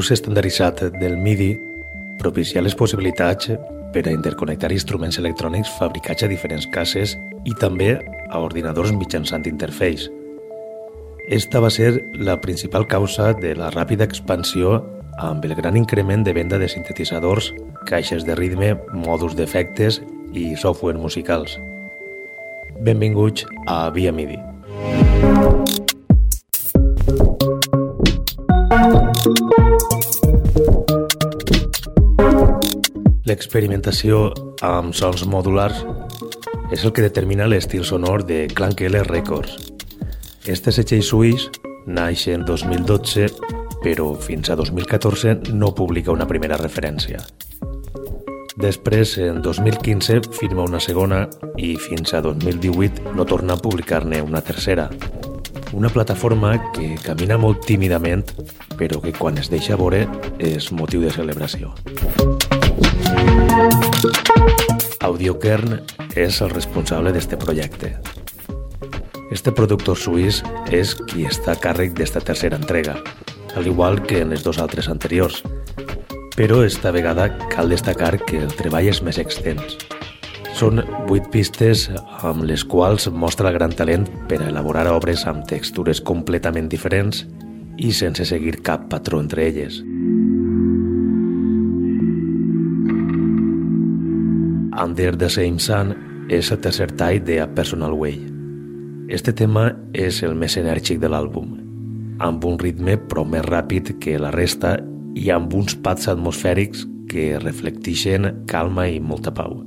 L'ús estandarditzat del MIDI propicia les possibilitats per a interconnectar instruments electrònics fabricats a diferents cases i també a ordinadors mitjançant interface. Esta va ser la principal causa de la ràpida expansió amb el gran increment de venda de sintetitzadors, caixes de ritme, mòduls d'efectes i software musicals. Benvinguts a Via MIDI. L'experimentació amb sons modulars és el que determina l'estil sonor de Clankele Records. Este setxell suís naix en 2012, però fins a 2014 no publica una primera referència. Després, en 2015, firma una segona i fins a 2018 no torna a publicar-ne una tercera. Una plataforma que camina molt tímidament, però que quan es deixa veure és motiu de celebració. Audiokern és el responsable d'este projecte. Este productor suís és qui està a càrrec d'esta tercera entrega, al igual que en les dos altres anteriors, però esta vegada cal destacar que el treball és més extens. Són vuit pistes amb les quals mostra el gran talent per a elaborar obres amb textures completament diferents i sense seguir cap patró entre elles. Under the Same Sun és el tercer tall de A Personal Way. Este tema és el més enèrgic de l'àlbum, amb un ritme però més ràpid que la resta i amb uns pads atmosfèrics que reflecteixen calma i molta pau.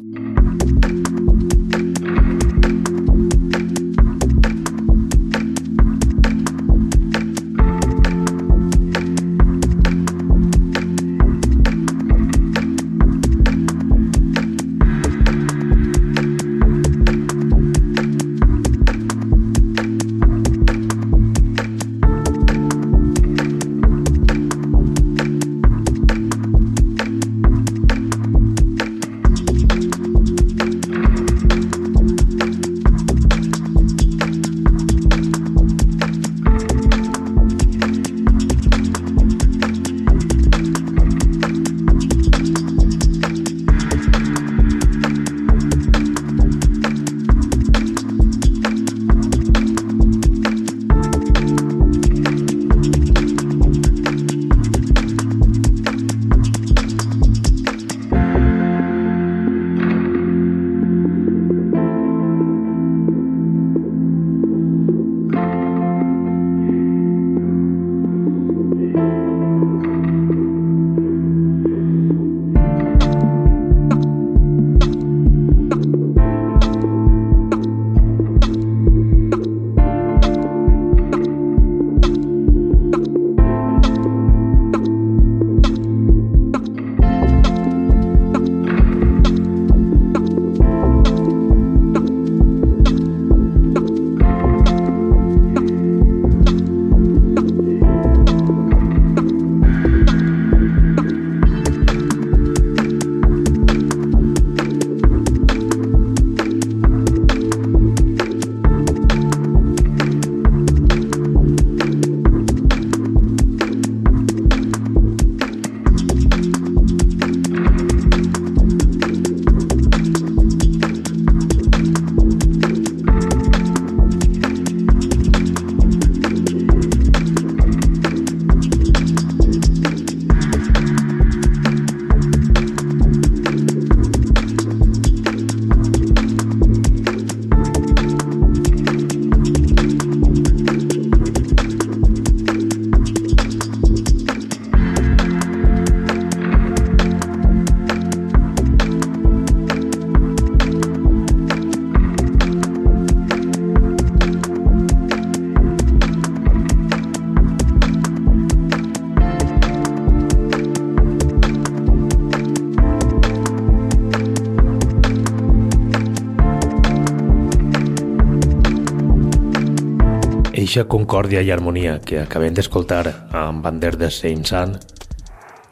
Eixa concòrdia i harmonia que acabem d'escoltar amb Bander de Saint Sun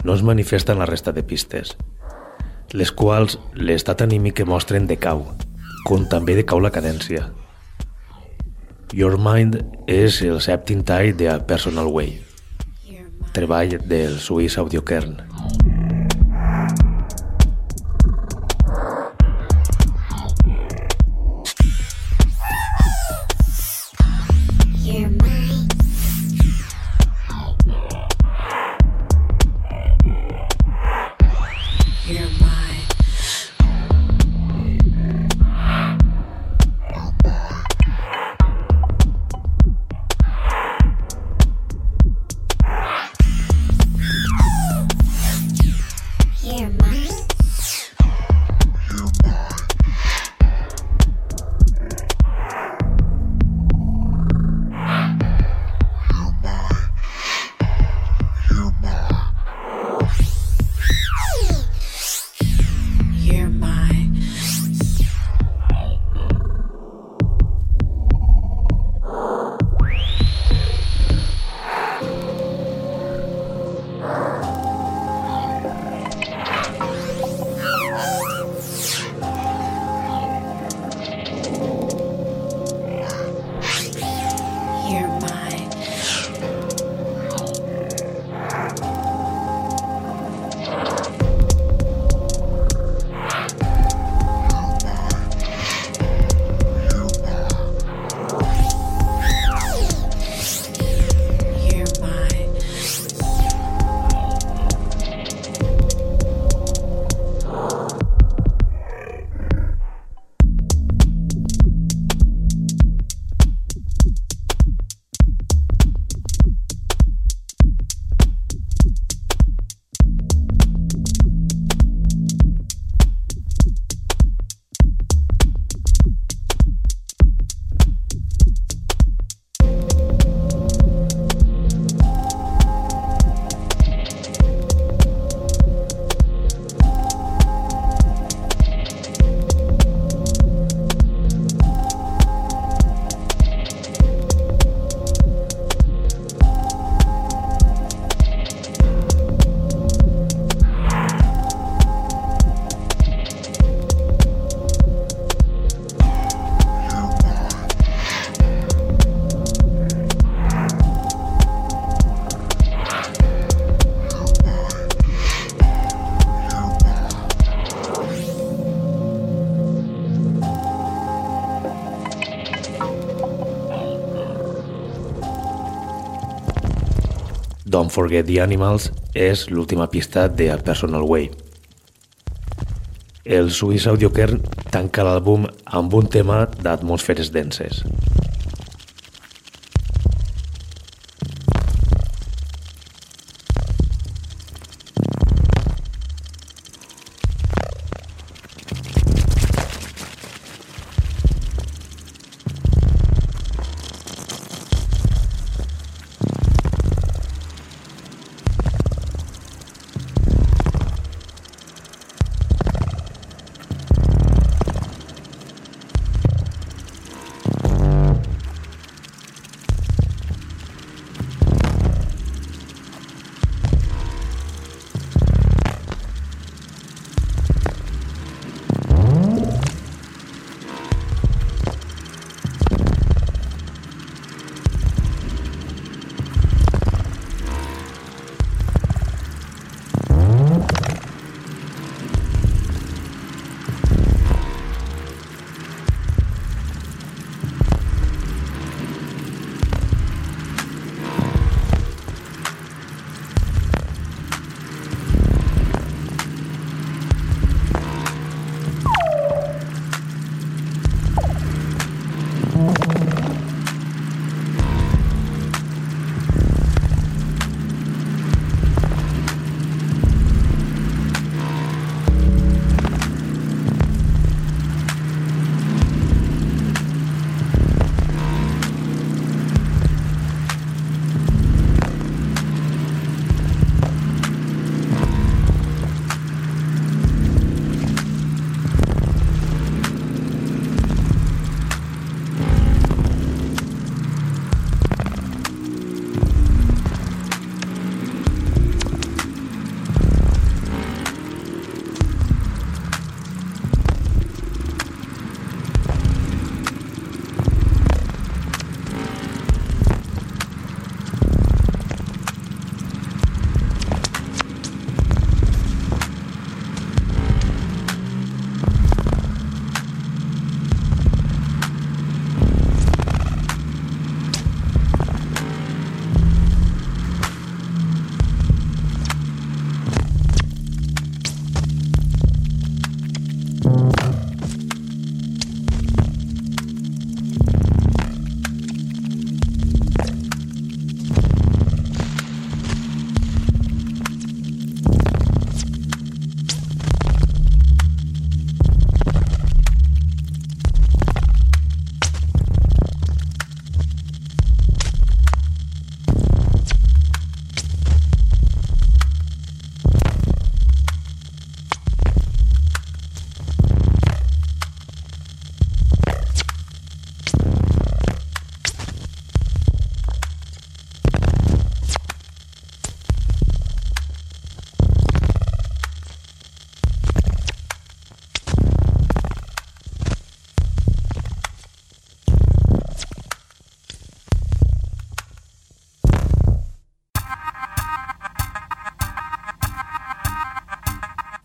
no es manifesta en la resta de pistes, les quals l'estat anímic que mostren decau, com també decau la cadència. Your Mind és el sèptim tall de A Personal Way, treball del suís Audiokern. Don't Forget the Animals és l'última pista de A Personal Way. El Swiss Audiokern tanca l'àlbum amb un tema d'atmosferes denses.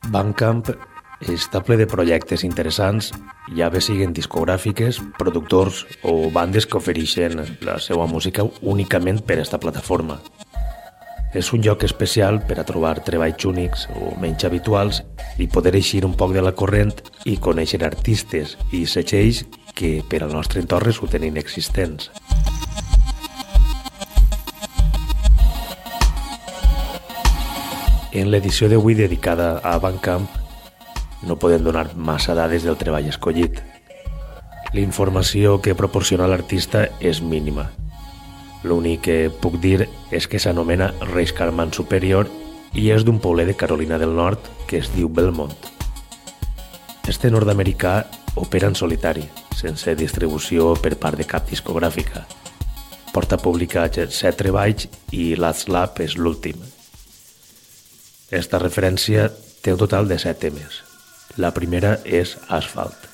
Bandcamp està ple de projectes interessants, ja bé siguen discogràfiques, productors o bandes que ofereixen la seva música únicament per a esta plataforma. És un lloc especial per a trobar treballs únics o menys habituals i poder eixir un poc de la corrent i conèixer artistes i setxells que per al nostre entorn resulten inexistents. En l'edició d'avui dedicada a Bandcamp no podem donar massa dades del treball escollit. La informació que proporciona l'artista és mínima. L'únic que puc dir és que s'anomena Reis Carman Superior i és d'un poble de Carolina del Nord que es diu Belmont. Este nord-americà opera en solitari, sense distribució per part de cap discogràfica. Porta publicats set treballs i Last Lab és l'últim. Esta referència té un total de set temes. La primera és Asphalt.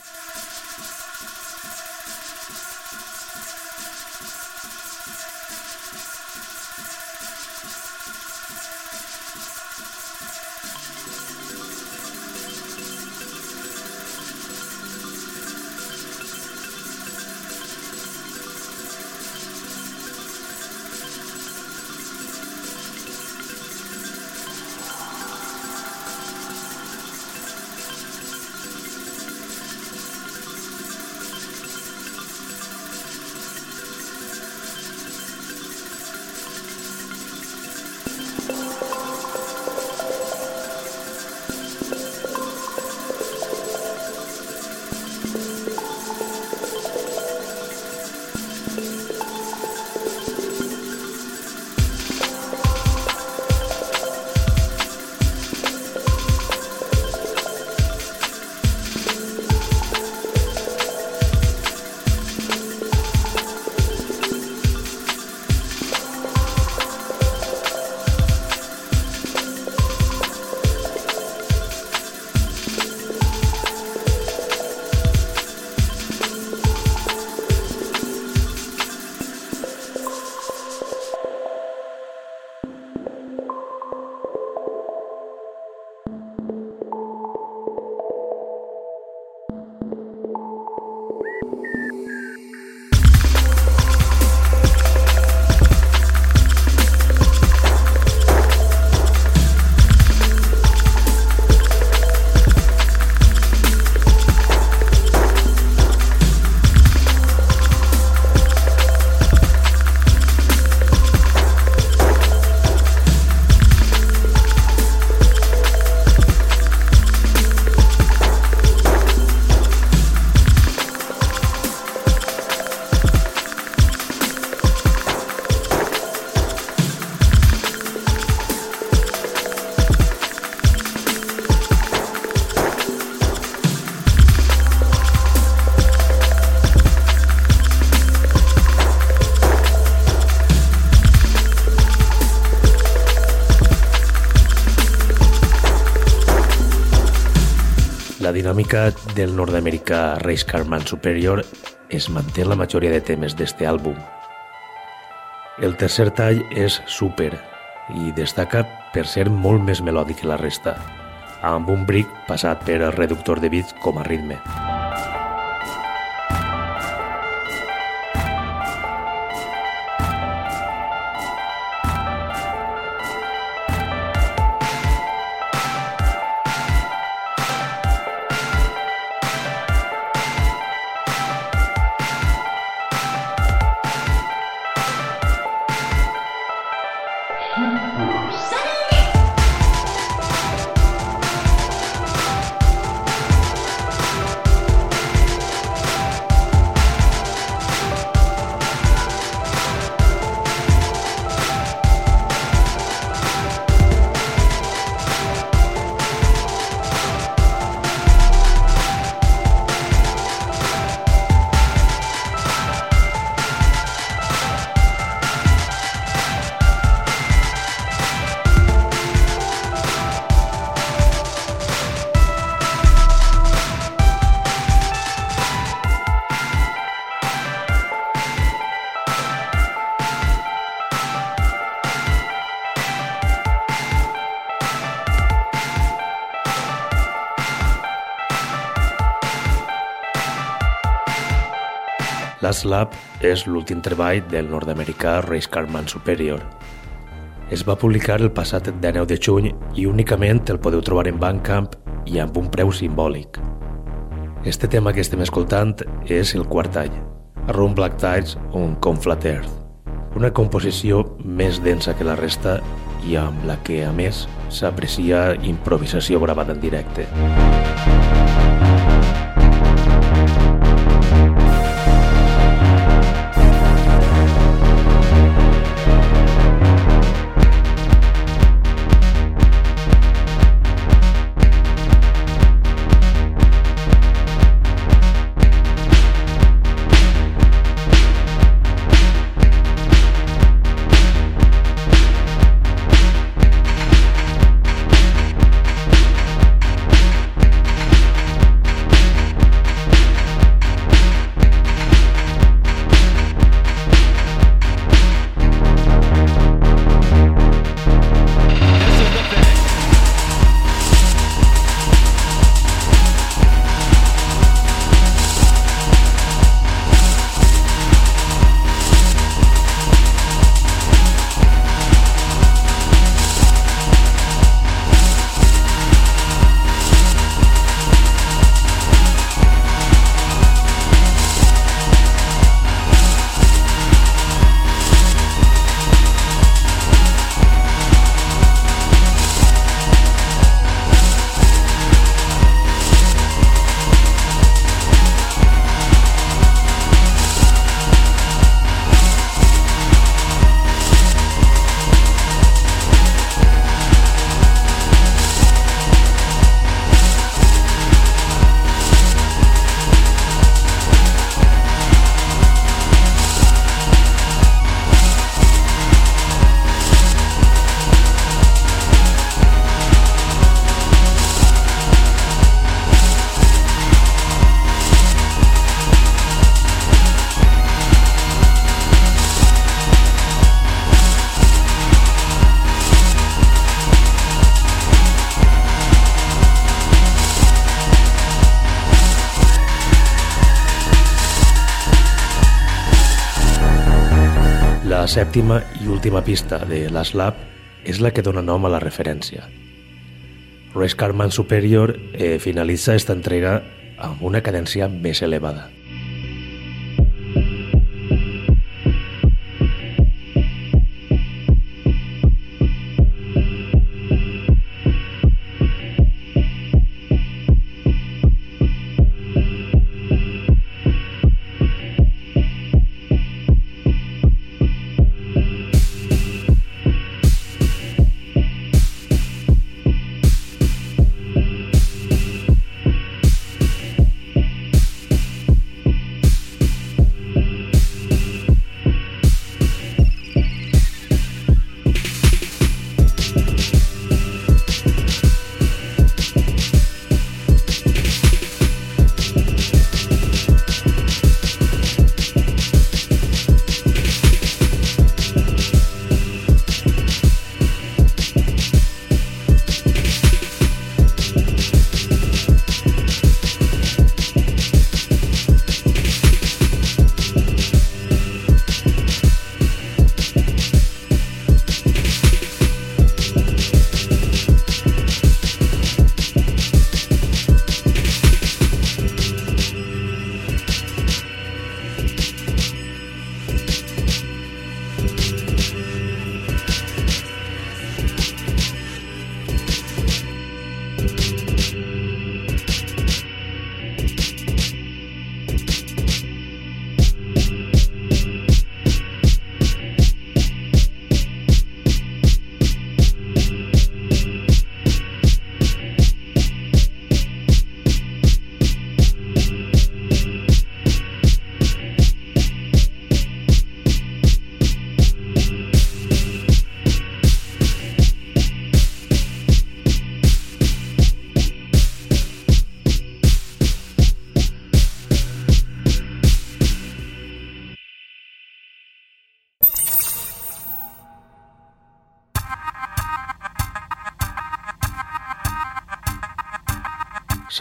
Dinàmica del nord-americà Race Carman Superior es manté la majoria de temes d'este àlbum. El tercer tall és super i destaca per ser molt més melòdic que la resta, amb un bric passat per el reductor de bits com a ritme. Last Lab és l'últim treball del nord-americà Race Carman Superior. Es va publicar el passat 19 de juny i únicament el podeu trobar en Bandcamp i amb un preu simbòlic. Este tema que estem escoltant és el quart any, Room Black Tides on Conflat Earth, una composició més densa que la resta i amb la que, a més, s'aprecia improvisació gravada en directe. Sèptima i última pista de l'Aslab és la que dona nom a la referència. Race Carman Superior eh, finalitza esta entrega amb una cadència més elevada.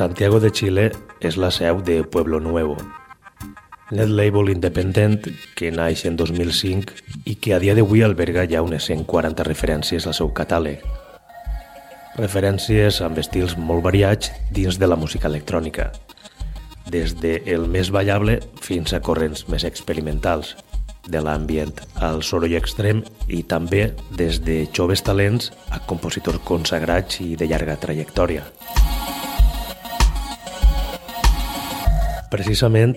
Santiago de Chile és la seu de Pueblo Nuevo, net label independent que naix en 2005 i que a dia d'avui alberga ja unes 140 referències al seu catàleg. Referències amb estils molt variats dins de la música electrònica, des de el més ballable fins a corrents més experimentals, de l'ambient al soroll extrem i també des de joves talents a compositors consagrats i de llarga trajectòria. Precisament,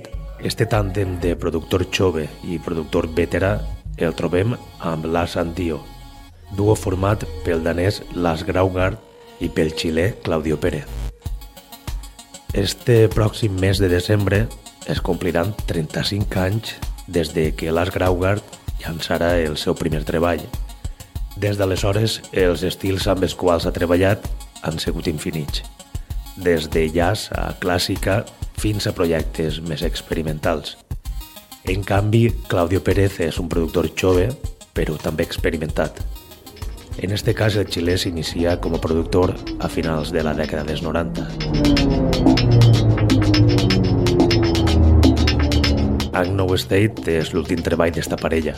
este tàndem de productor jove i productor veterà el trobem amb Lars Andio, duo format pel danès Lars Graugard i pel xilè Claudio Pérez. Este pròxim mes de desembre es compliran 35 anys des de que Lars Graugard llançarà el seu primer treball. Des d'aleshores, els estils amb els quals ha treballat han sigut infinits, des de jazz a clàssica fins a projectes més experimentals. En canvi, Claudio Pérez és un productor jove, però també experimentat. En este cas, el xilè s'inicia com a productor a finals de la dècada dels 90. Agno State és l'últim treball d'esta parella.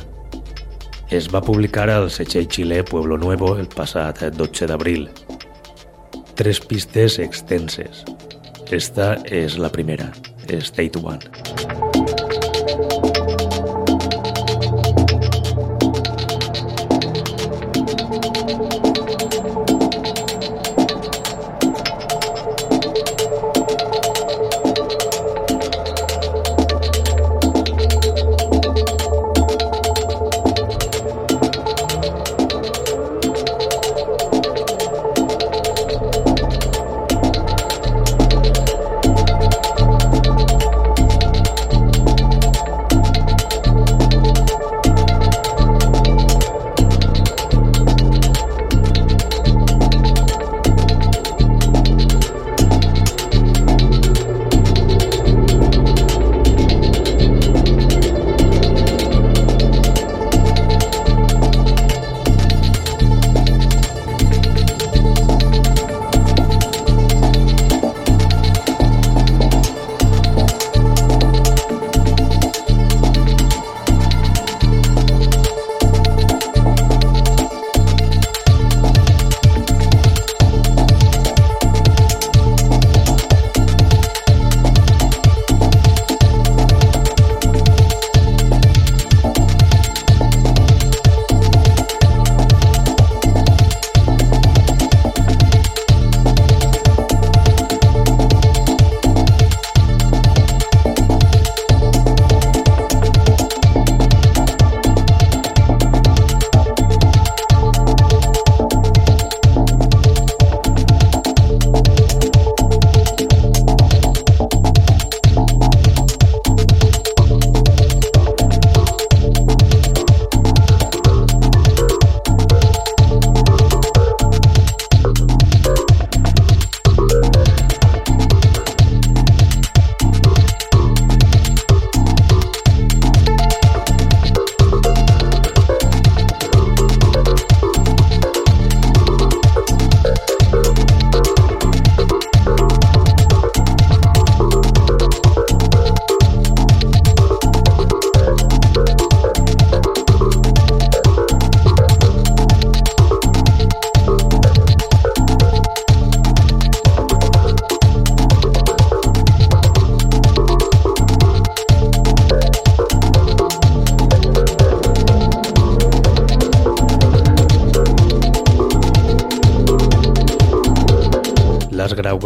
Es va publicar al setxell xilè Pueblo Nuevo el passat 12 d'abril. Tres pistes extenses. Esta és la primera, State One.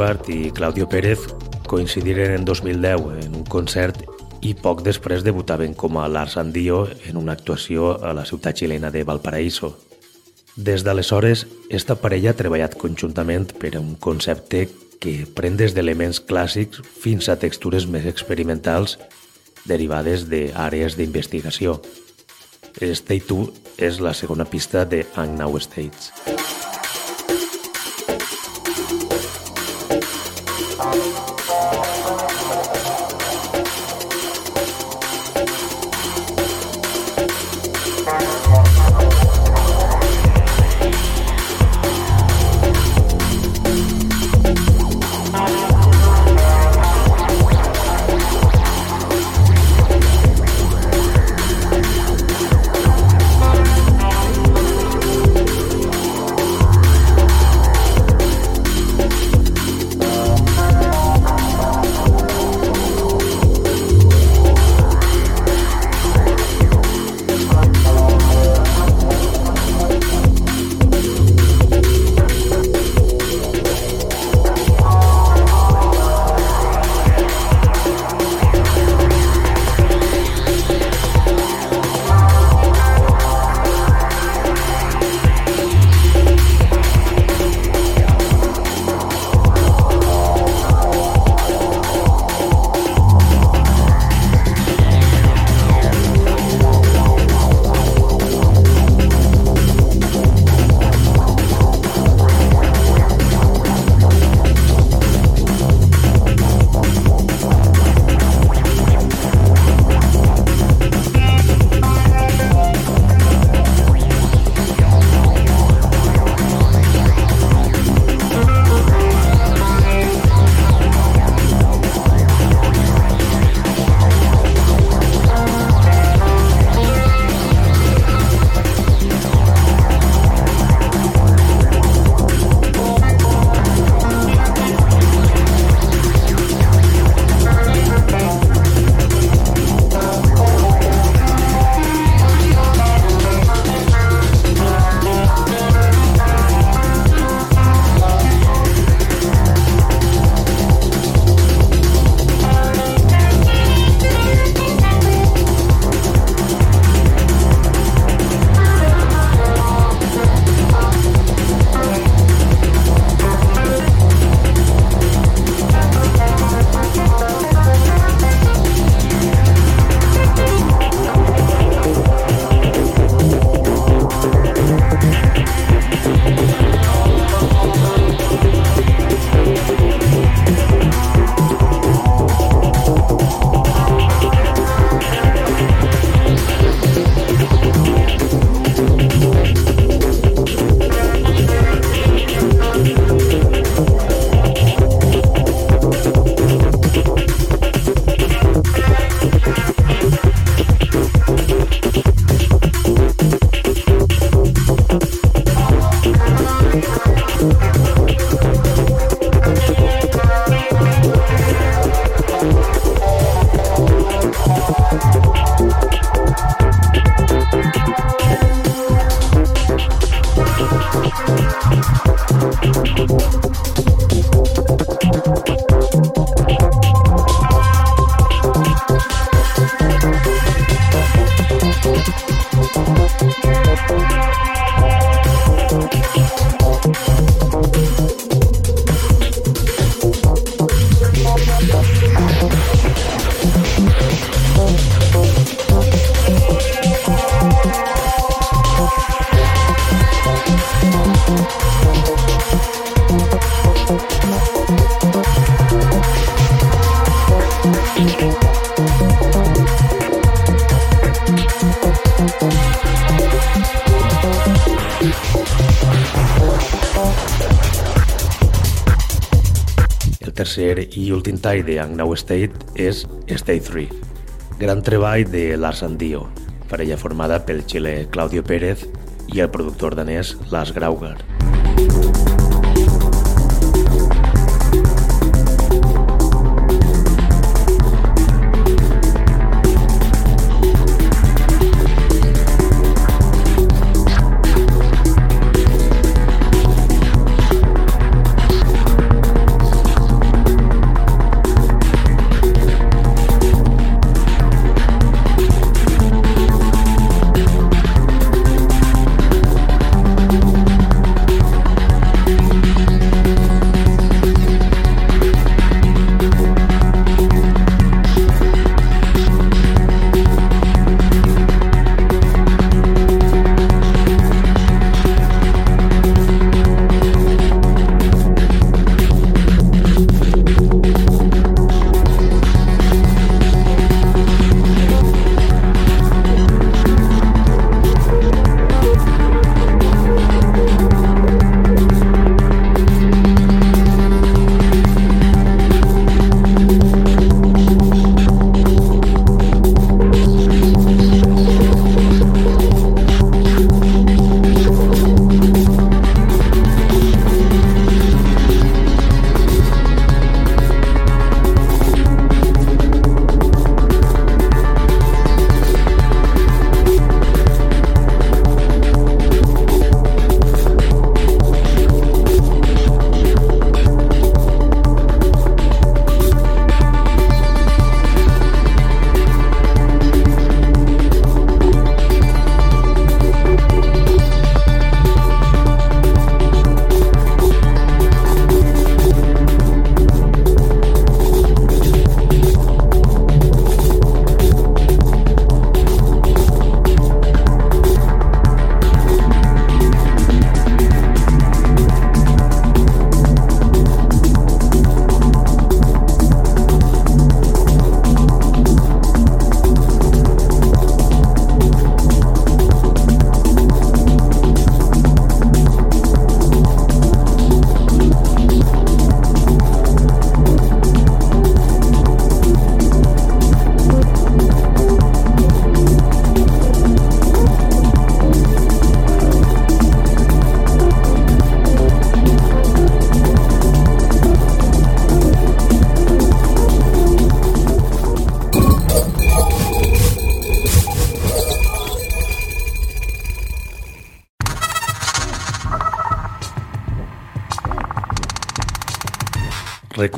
Graugart i Claudio Pérez coincidiren en 2010 en un concert i poc després debutaven com a Lars Andio en una actuació a la ciutat xilena de Valparaíso. Des d'aleshores, esta parella ha treballat conjuntament per a un concepte que pren des d'elements clàssics fins a textures més experimentals derivades d'àrees d'investigació. State 2 és la segona pista de Hang Now States. El i últim tall de Young Now State és State 3, gran treball de Lars Andio, parella formada pel xile Claudio Pérez i el productor danès Lars Grauger.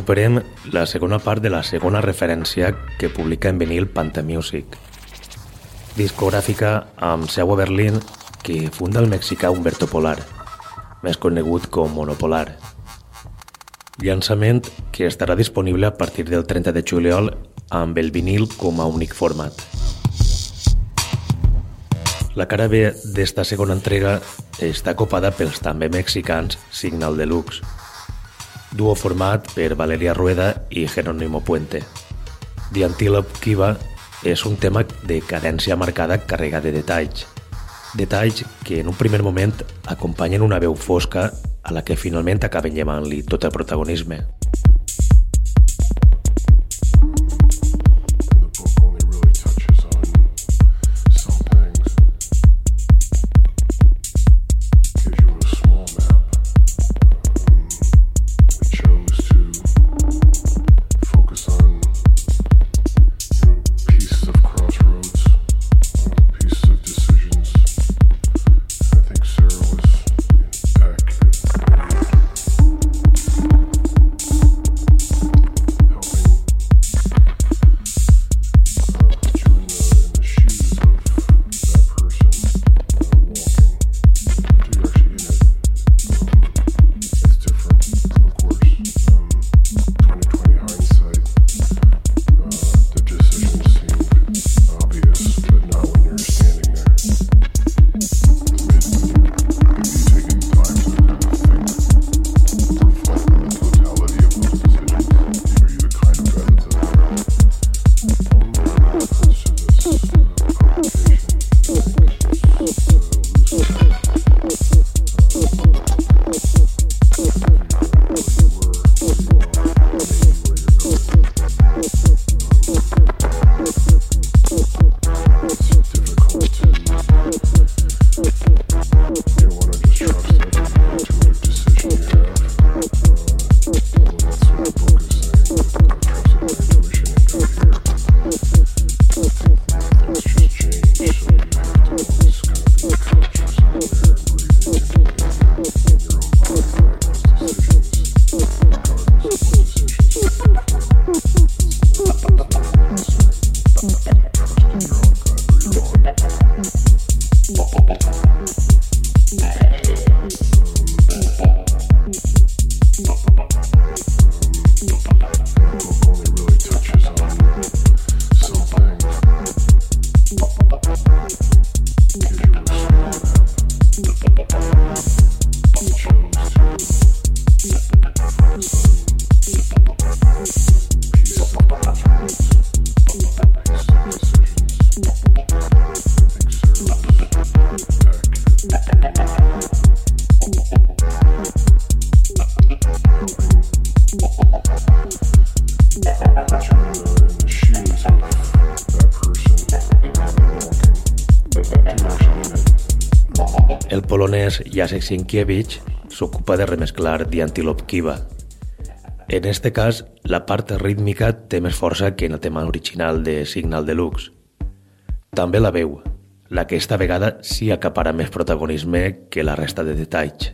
Recuperem la segona part de la segona referència que publica en vinil Panta Music. Discogràfica amb seu a Berlín que funda el mexicà Humberto Polar, més conegut com Monopolar. Llançament que estarà disponible a partir del 30 de juliol amb el vinil com a únic format. La cara B d'esta segona entrega està copada pels també mexicans Signal Deluxe, duo format per Valeria Rueda i Jerónimo Puente. The Antelope Kiva és un tema de cadència marcada carregada de detalls. Detalls que en un primer moment acompanyen una veu fosca a la que finalment acaben llevant-li tot el protagonisme. Polonès Jacek Sienkiewicz s'ocupa de remesclar The Antelope Kiva. En este cas, la part rítmica té més força que en el tema original de Signal Deluxe. També la veu, la que esta vegada sí acapara més protagonisme que la resta de detalls.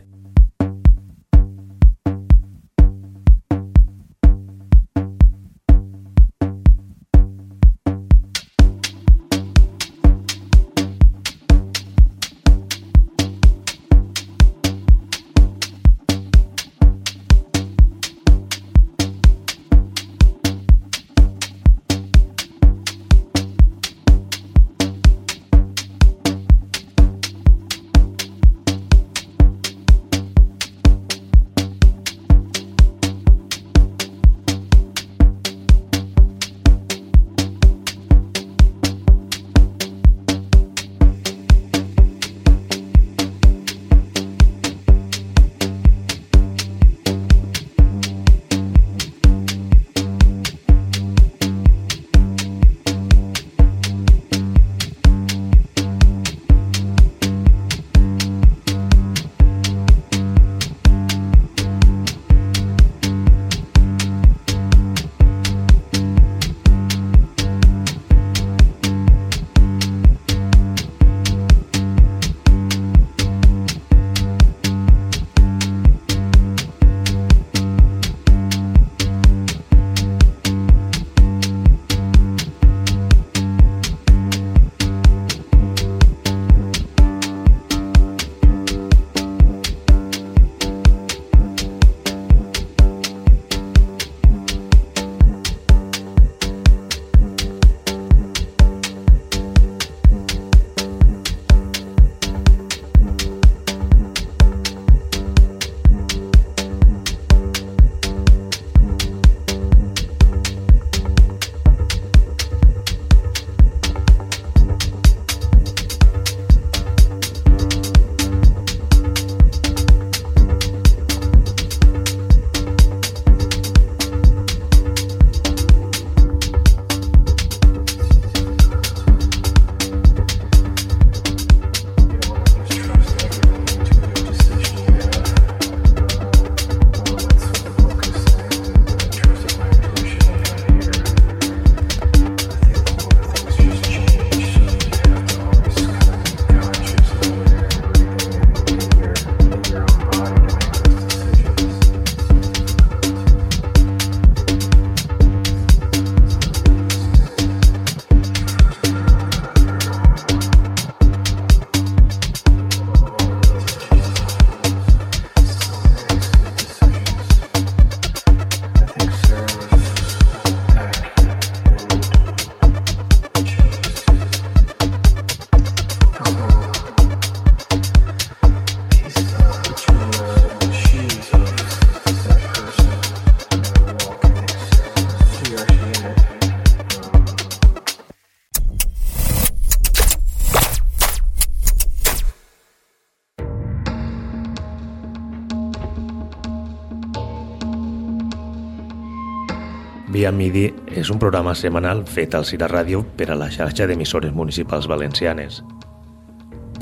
Via Midi és un programa setmanal fet al Cira Ràdio per a la xarxa d'emissores municipals valencianes.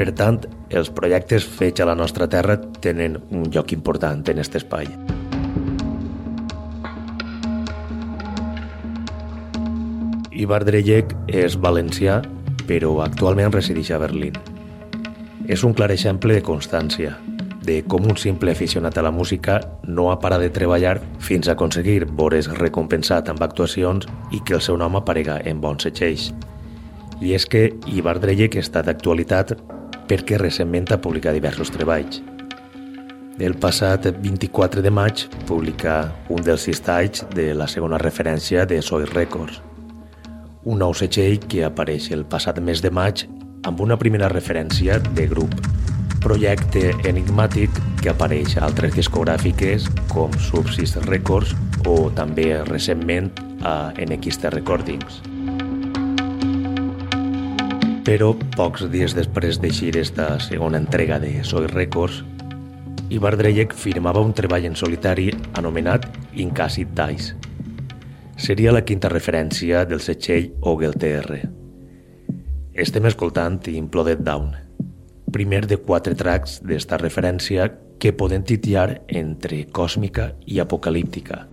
Per tant, els projectes fets a la nostra terra tenen un lloc important en aquest espai. Ibar Dreyek és valencià, però actualment resideix a Berlín. És un clar exemple de constància, de com un simple aficionat a la música no ha parat de treballar fins a aconseguir veure's recompensat amb actuacions i que el seu nom aparega en bons setxells. I és que Ibar Dreyek està d'actualitat perquè recentment ha publicat diversos treballs. El passat 24 de maig publica un dels sis talls de la segona referència de Soy Records, un nou setxell que apareix el passat mes de maig amb una primera referència de grup projecte enigmàtic que apareix a altres discogràfiques com Subsist Records o també recentment a NXT Recordings. Però pocs dies després d'eixir esta segona entrega de Soy Records, Ibar Dreyek firmava un treball en solitari anomenat Incàcid Dice. Seria la quinta referència del setxell Ogel TR. Estem escoltant Imploded Down, primer de quatre tracks d'esta referència que poden titiar entre còsmica i apocalíptica.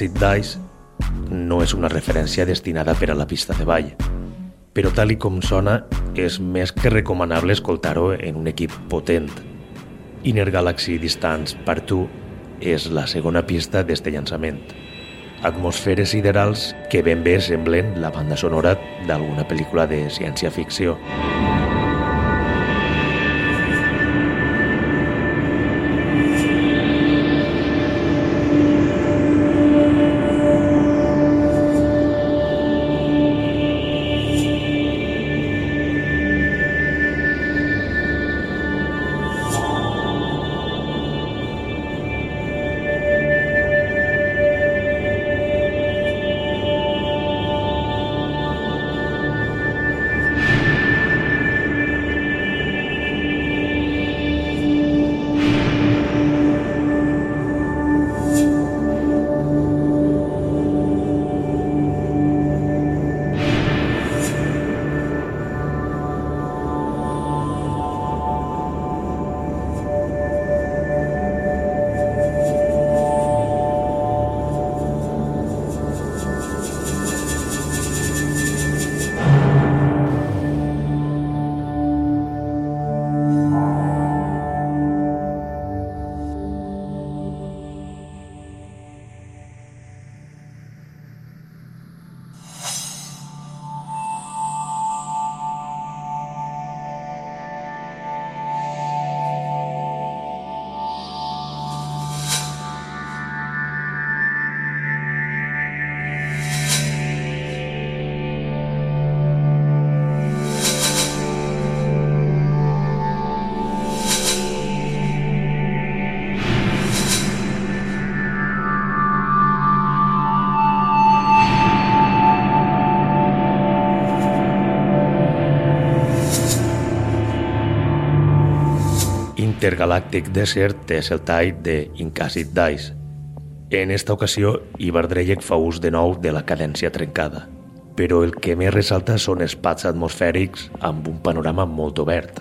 Acid Dice no és una referència destinada per a la pista de ball, però tal i com sona, és més que recomanable escoltar-ho en un equip potent. Inner Galaxy Distance Part 2 és la segona pista d'este llançament. Atmosferes siderals que ben bé semblen la banda sonora d'alguna pel·lícula de ciència-ficció. Intergalactic Desert és el tall de Incassit Dice. En esta ocasió, Ivar Dreyek fa ús de nou de la cadència trencada, però el que més ressalta són espats atmosfèrics amb un panorama molt obert.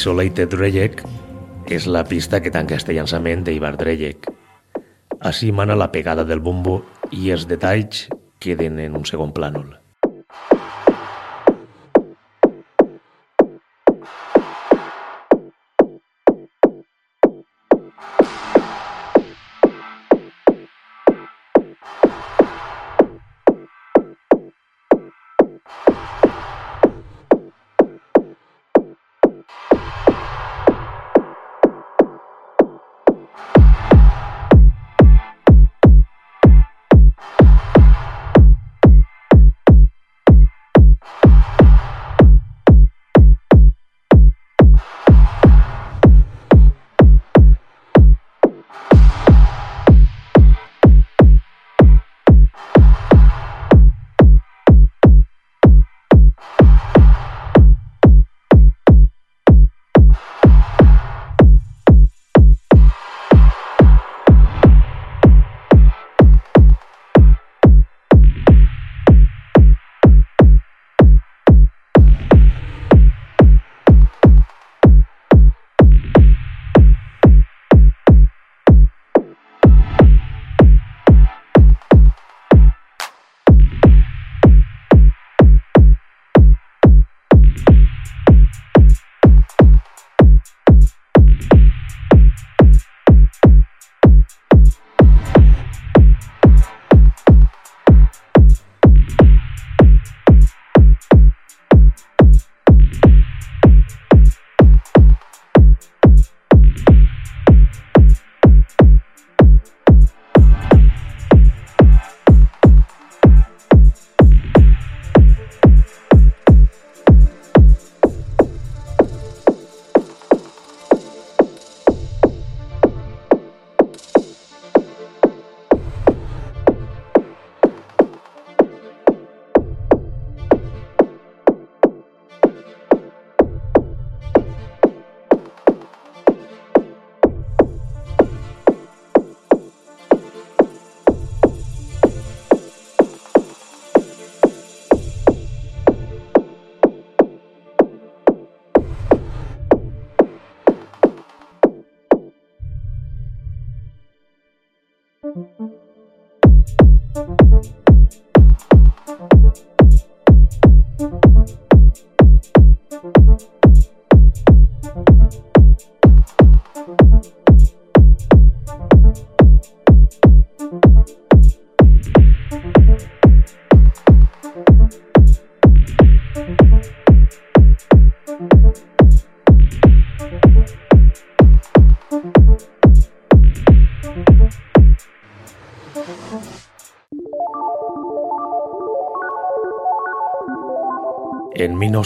Isolated Reject és la pista que tanca este llançament d'Ivar Drejek. Així mana la pegada del bombo i els detalls queden en un segon plànol.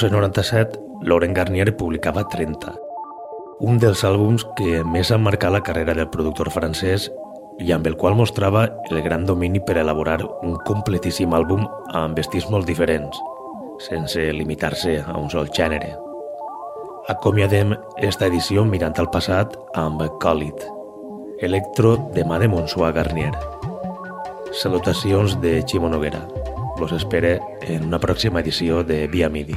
1997, Laurent Garnier publicava 30, un dels àlbums que més ha marcat la carrera del productor francès i amb el qual mostrava el gran domini per elaborar un completíssim àlbum amb vestits molt diferents, sense limitar-se a un sol gènere. Acomiadem esta edició mirant al passat amb Còlit, electro de mà de Monsoa Garnier. Salutacions de Ximo Noguera. Los espere en una pròxima edició de Via Midi.